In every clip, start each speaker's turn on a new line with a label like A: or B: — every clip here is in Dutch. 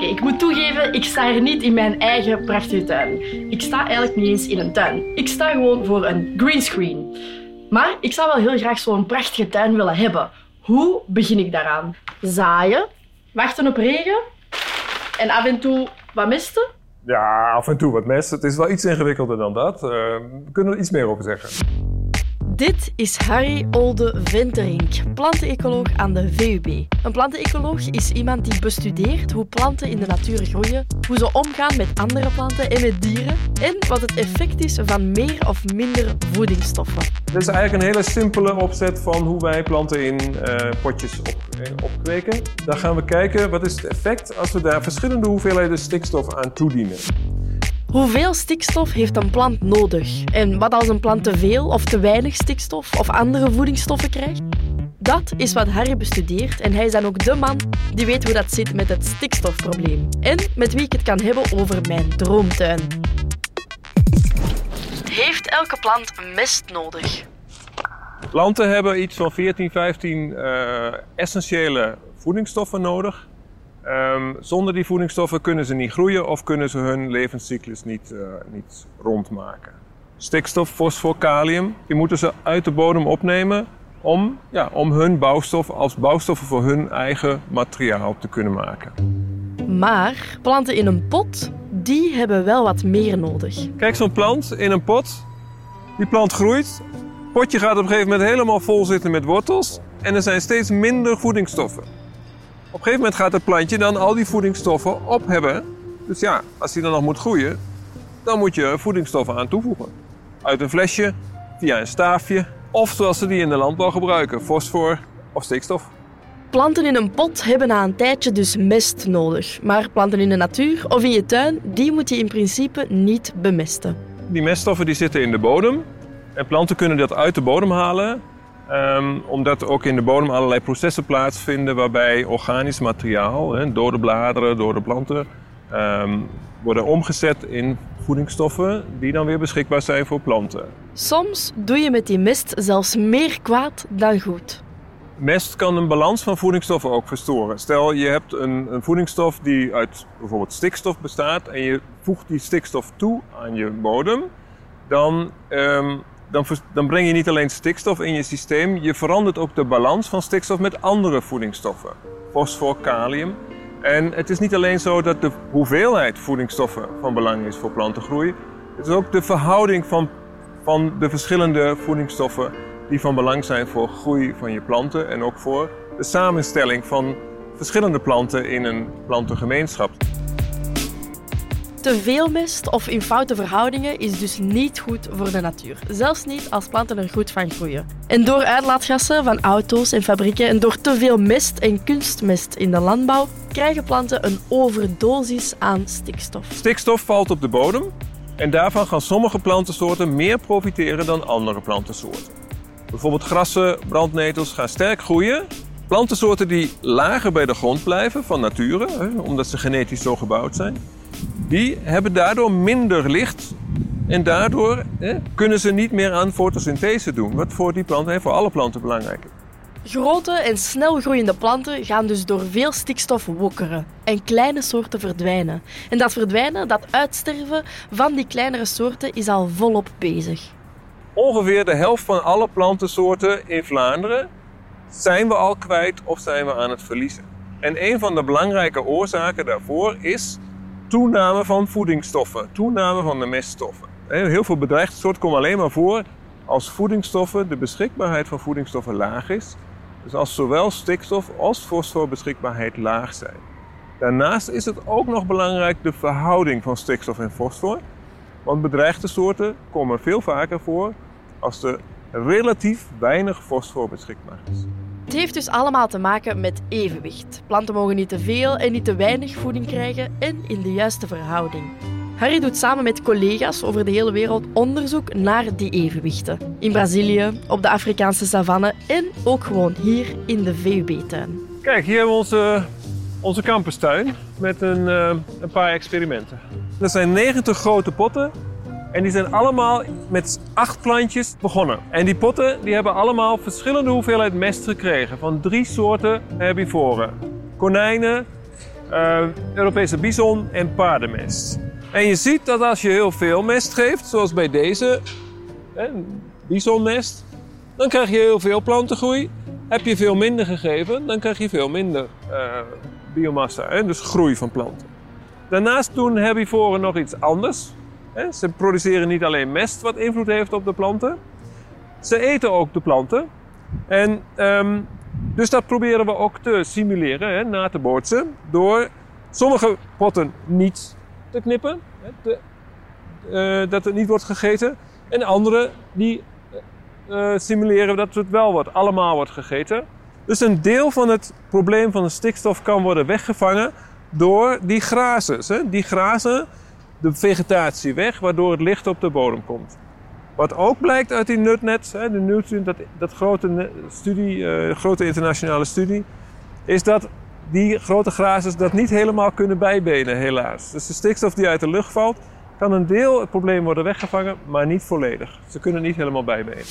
A: Ik moet toegeven, ik sta hier niet in mijn eigen prachtige tuin. Ik sta eigenlijk niet eens in een tuin. Ik sta gewoon voor een greenscreen. Maar ik zou wel heel graag zo'n prachtige tuin willen hebben. Hoe begin ik daaraan? Zaaien, wachten op regen en af en toe wat misten.
B: Ja, af en toe wat mest. Het is wel iets ingewikkelder dan dat. Uh, we kunnen er iets meer over zeggen.
A: Dit is Harry Olde Venterink, plantenecoloog aan de VUB. Een plantenecoloog is iemand die bestudeert hoe planten in de natuur groeien, hoe ze omgaan met andere planten en met dieren en wat het effect is van meer of minder voedingsstoffen.
B: Dit is eigenlijk een hele simpele opzet van hoe wij planten in uh, potjes op, eh, opkweken. Dan gaan we kijken wat is het effect als we daar verschillende hoeveelheden stikstof aan toedienen.
A: Hoeveel stikstof heeft een plant nodig? En wat als een plant te veel of te weinig stikstof of andere voedingsstoffen krijgt? Dat is wat Harry bestudeert en hij is dan ook de man die weet hoe dat zit met het stikstofprobleem. En met wie ik het kan hebben over mijn droomtuin. Heeft elke plant mest nodig?
B: Planten hebben iets van 14, 15 uh, essentiële voedingsstoffen nodig. Um, zonder die voedingsstoffen kunnen ze niet groeien of kunnen ze hun levenscyclus niet, uh, niet rondmaken. Stikstof, fosfor, kalium, die moeten ze uit de bodem opnemen om, ja, om hun bouwstof als bouwstoffen voor hun eigen materiaal te kunnen maken.
A: Maar planten in een pot, die hebben wel wat meer nodig.
B: Kijk, zo'n plant in een pot, die plant groeit. Het potje gaat op een gegeven moment helemaal vol zitten met wortels en er zijn steeds minder voedingsstoffen. Op een gegeven moment gaat het plantje dan al die voedingsstoffen op hebben. Dus ja, als die dan nog moet groeien, dan moet je voedingsstoffen aan toevoegen. Uit een flesje, via een staafje of zoals ze die in de landbouw gebruiken, fosfor of stikstof.
A: Planten in een pot hebben na een tijdje dus mest nodig. Maar planten in de natuur of in je tuin, die moet je in principe niet bemesten.
B: Die meststoffen die zitten in de bodem. En planten kunnen dat uit de bodem halen Um, omdat ook in de bodem allerlei processen plaatsvinden waarbij organisch materiaal, hè, door de bladeren, door de planten, um, worden omgezet in voedingsstoffen die dan weer beschikbaar zijn voor planten.
A: Soms doe je met die mest zelfs meer kwaad dan goed.
B: Mest kan een balans van voedingsstoffen ook verstoren. Stel je hebt een, een voedingsstof die uit bijvoorbeeld stikstof bestaat en je voegt die stikstof toe aan je bodem, dan um, dan, dan breng je niet alleen stikstof in je systeem, je verandert ook de balans van stikstof met andere voedingsstoffen. Fosfor, kalium. En het is niet alleen zo dat de hoeveelheid voedingsstoffen van belang is voor plantengroei. Het is ook de verhouding van, van de verschillende voedingsstoffen die van belang zijn voor groei van je planten en ook voor de samenstelling van verschillende planten in een plantengemeenschap.
A: Te veel mest of in foute verhoudingen is dus niet goed voor de natuur. Zelfs niet als planten er goed van groeien. En door uitlaatgassen van auto's en fabrieken en door te veel mest en kunstmest in de landbouw krijgen planten een overdosis aan stikstof.
B: Stikstof valt op de bodem en daarvan gaan sommige plantensoorten meer profiteren dan andere plantensoorten. Bijvoorbeeld grassen, brandnetels gaan sterk groeien. Plantensoorten die lager bij de grond blijven van nature, omdat ze genetisch zo gebouwd zijn, die hebben daardoor minder licht. En daardoor kunnen ze niet meer aan fotosynthese doen, wat voor die planten en voor alle planten belangrijk is.
A: Grote en snel groeiende planten gaan dus door veel stikstof wokkeren en kleine soorten verdwijnen. En dat verdwijnen, dat uitsterven van die kleinere soorten is al volop bezig.
B: Ongeveer de helft van alle plantensoorten in Vlaanderen zijn we al kwijt of zijn we aan het verliezen. En een van de belangrijke oorzaken daarvoor is toename van voedingsstoffen, toename van de meststoffen. Heel veel bedreigde soorten komen alleen maar voor als voedingsstoffen, de beschikbaarheid van voedingsstoffen laag is. Dus als zowel stikstof als fosforbeschikbaarheid laag zijn. Daarnaast is het ook nog belangrijk de verhouding van stikstof en fosfor. Want bedreigde soorten komen veel vaker voor als er relatief weinig fosfor beschikbaar is.
A: Het heeft dus allemaal te maken met evenwicht. Planten mogen niet te veel en niet te weinig voeding krijgen en in de juiste verhouding. Harry doet samen met collega's over de hele wereld onderzoek naar die evenwichten. In Brazilië, op de Afrikaanse savanne en ook gewoon hier in de VUB-tuin.
B: Kijk, hier hebben we onze, onze campustuin met een, uh, een paar experimenten. Er zijn 90 grote potten en die zijn allemaal met acht plantjes begonnen. En die potten die hebben allemaal verschillende hoeveelheid mest gekregen van drie soorten herbivoren. Konijnen, eh, Europese bison en paardenmest. En je ziet dat als je heel veel mest geeft, zoals bij deze hè, bisonmest, dan krijg je heel veel plantengroei. Heb je veel minder gegeven, dan krijg je veel minder uh, biomassa, dus groei van planten. Daarnaast doen herbivoren nog iets anders. Ze produceren niet alleen mest wat invloed heeft op de planten, ze eten ook de planten. En um, dus dat proberen we ook te simuleren, hè, na te bootsen, door sommige potten niet te knippen, hè, te, uh, dat het niet wordt gegeten, en andere die uh, simuleren dat het wel wordt, allemaal wordt gegeten. Dus een deel van het probleem van de stikstof kan worden weggevangen door die grazers. Die grazen de vegetatie weg, waardoor het licht op de bodem komt. Wat ook blijkt uit die nutnet, de Nutrient, dat, dat grote, studie, uh, grote internationale studie, is dat die grote grazers dat niet helemaal kunnen bijbenen, helaas. Dus de stikstof die uit de lucht valt, kan een deel het probleem worden weggevangen, maar niet volledig. Ze kunnen niet helemaal bijbenen.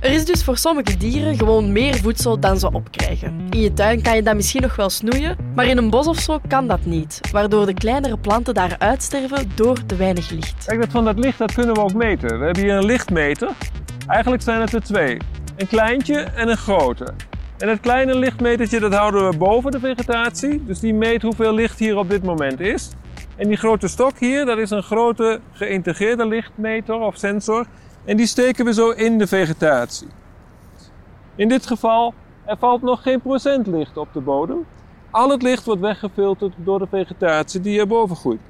A: Er is dus voor sommige dieren gewoon meer voedsel dan ze opkrijgen. In je tuin kan je dat misschien nog wel snoeien, maar in een bos of zo kan dat niet, waardoor de kleinere planten daar uitsterven door te weinig licht.
B: Kijk, dat van dat licht dat kunnen we ook meten. We hebben hier een lichtmeter. Eigenlijk zijn het er twee. Een kleintje en een grote. En het kleine lichtmetertje dat houden we boven de vegetatie. Dus die meet hoeveel licht hier op dit moment is. En die grote stok hier, dat is een grote geïntegreerde lichtmeter of sensor. En die steken we zo in de vegetatie. In dit geval, er valt nog geen procent licht op de bodem. Al het licht wordt weggefilterd door de vegetatie die erboven groeit.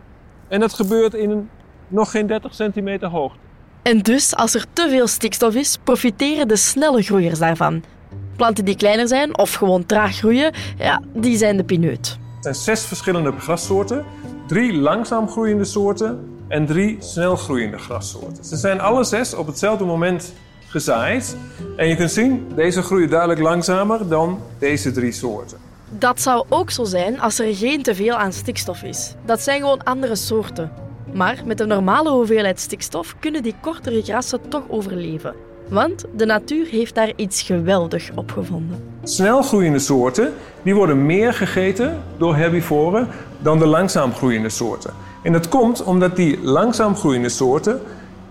B: En dat gebeurt in een nog geen 30 centimeter hoogte.
A: En dus, als er te veel stikstof is, profiteren de snelle groeiers daarvan. Planten die kleiner zijn of gewoon traag groeien, ja, die zijn de pineut.
B: Er zijn zes verschillende grassoorten, drie langzaam groeiende soorten en drie snelgroeiende grassoorten. Ze zijn alle zes op hetzelfde moment gezaaid. En je kunt zien, deze groeien duidelijk langzamer dan deze drie soorten.
A: Dat zou ook zo zijn als er geen teveel aan stikstof is. Dat zijn gewoon andere soorten. Maar met een normale hoeveelheid stikstof kunnen die kortere grassen toch overleven. Want de natuur heeft daar iets geweldig opgevonden.
B: Snelgroeiende soorten die worden meer gegeten door herbivoren dan de langzaam groeiende soorten. En dat komt omdat die langzaam groeiende soorten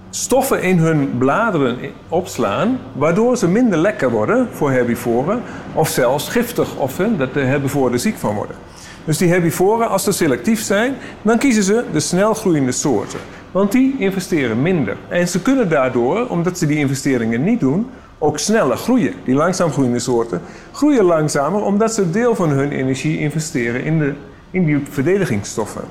B: stoffen in hun bladeren opslaan, waardoor ze minder lekker worden voor herbivoren of zelfs giftig of dat de herbivoren er ziek van worden. Dus die herbivoren, als ze selectief zijn, dan kiezen ze de snelgroeiende soorten. Want die investeren minder. En ze kunnen daardoor, omdat ze die investeringen niet doen, ook sneller groeien. Die langzaam groeiende soorten groeien langzamer omdat ze deel van hun energie investeren in, de, in die verdedigingsstoffen.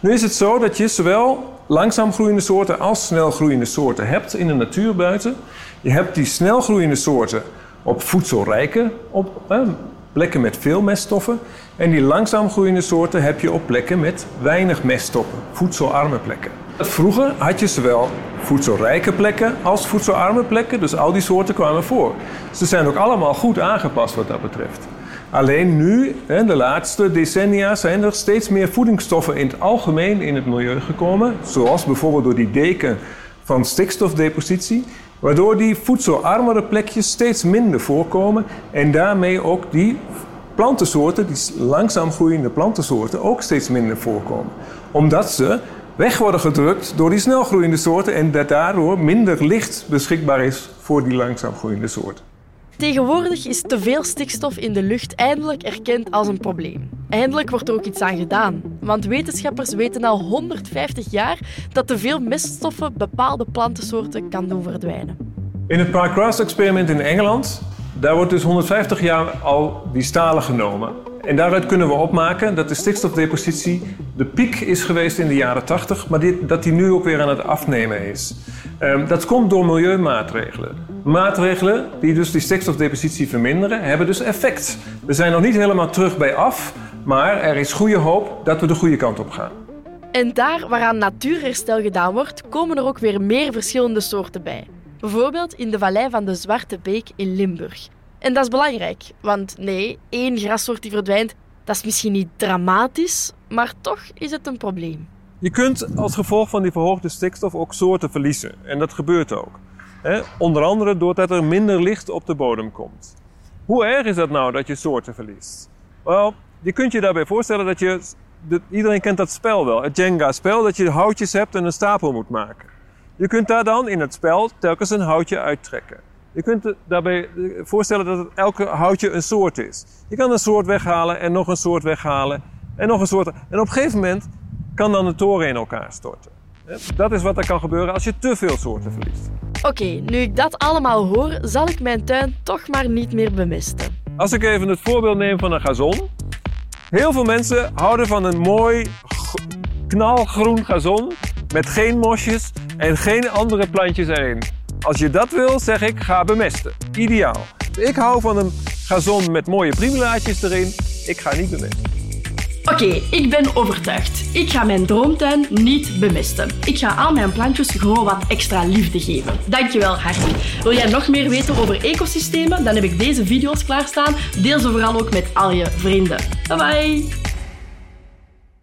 B: Nu is het zo dat je zowel langzaam groeiende soorten als snel groeiende soorten hebt in de natuur buiten. Je hebt die snel groeiende soorten op voedselrijke op, plekken met veel meststoffen. En die langzaam groeiende soorten heb je op plekken met weinig meststoffen, voedselarme plekken. Vroeger had je zowel voedselrijke plekken als voedselarme plekken, dus al die soorten kwamen voor. Ze zijn ook allemaal goed aangepast wat dat betreft. Alleen nu, de laatste decennia, zijn er steeds meer voedingsstoffen in het algemeen in het milieu gekomen. Zoals bijvoorbeeld door die deken van stikstofdepositie. Waardoor die voedselarmere plekjes steeds minder voorkomen. En daarmee ook die plantensoorten, die langzaam groeiende plantensoorten, ook steeds minder voorkomen. Omdat ze weg worden gedrukt door die snelgroeiende soorten en dat daardoor minder licht beschikbaar is voor die langzaam groeiende soorten.
A: Tegenwoordig is te veel stikstof in de lucht eindelijk erkend als een probleem. Eindelijk wordt er ook iets aan gedaan. Want wetenschappers weten al 150 jaar dat te veel meststoffen bepaalde plantensoorten kan doen verdwijnen.
B: In het Park-Grass-experiment in Engeland daar wordt dus 150 jaar al die stalen genomen. En daaruit kunnen we opmaken dat de stikstofdepositie de piek is geweest in de jaren 80, maar dit, dat die nu ook weer aan het afnemen is. Um, dat komt door milieumaatregelen. Maatregelen die dus die stikstofdepositie verminderen, hebben dus effect. We zijn nog niet helemaal terug bij af, maar er is goede hoop dat we de goede kant op gaan.
A: En daar waaraan natuurherstel gedaan wordt, komen er ook weer meer verschillende soorten bij. Bijvoorbeeld in de vallei van de Zwarte Beek in Limburg. En dat is belangrijk, want nee, één grassoort die verdwijnt, dat is misschien niet dramatisch, maar toch is het een probleem.
B: Je kunt als gevolg van die verhoogde stikstof ook soorten verliezen. En dat gebeurt ook. Onder andere doordat er minder licht op de bodem komt. Hoe erg is dat nou dat je soorten verliest? Wel, je kunt je daarbij voorstellen dat je... de- iedereen kent dat spel wel, het Jenga-spel, dat je houtjes hebt en een stapel moet maken. Je kunt daar dan in het spel telkens een houtje uittrekken. Je kunt daarbij eh, voorstellen dat het elke houtje een soort is. Je kan een soort weghalen en nog een soort weghalen en nog een soort. En op een gegeven moment kan dan de toren in elkaar storten. Dat is wat er kan gebeuren als je te veel soorten verliest.
A: Oké, nu ik dat allemaal hoor, zal ik mijn tuin toch maar niet meer bemesten.
B: Als ik even het voorbeeld neem van een gazon. Heel veel mensen houden van een mooi knalgroen gazon met geen mosjes en geen andere plantjes erin. Als je dat wil, zeg ik ga bemesten. Ideaal. Ik hou van een gazon met mooie primulaatjes erin. Ik ga niet bemesten.
A: Oké, ik ben overtuigd. Ik ga mijn droomtuin niet bemesten. Ik ga al mijn plantjes gewoon wat extra liefde geven. Dankjewel, Harry. Wil jij nog meer weten over ecosystemen? Dan heb ik deze video's klaarstaan. Deel ze vooral ook met al je vrienden. Bye bye!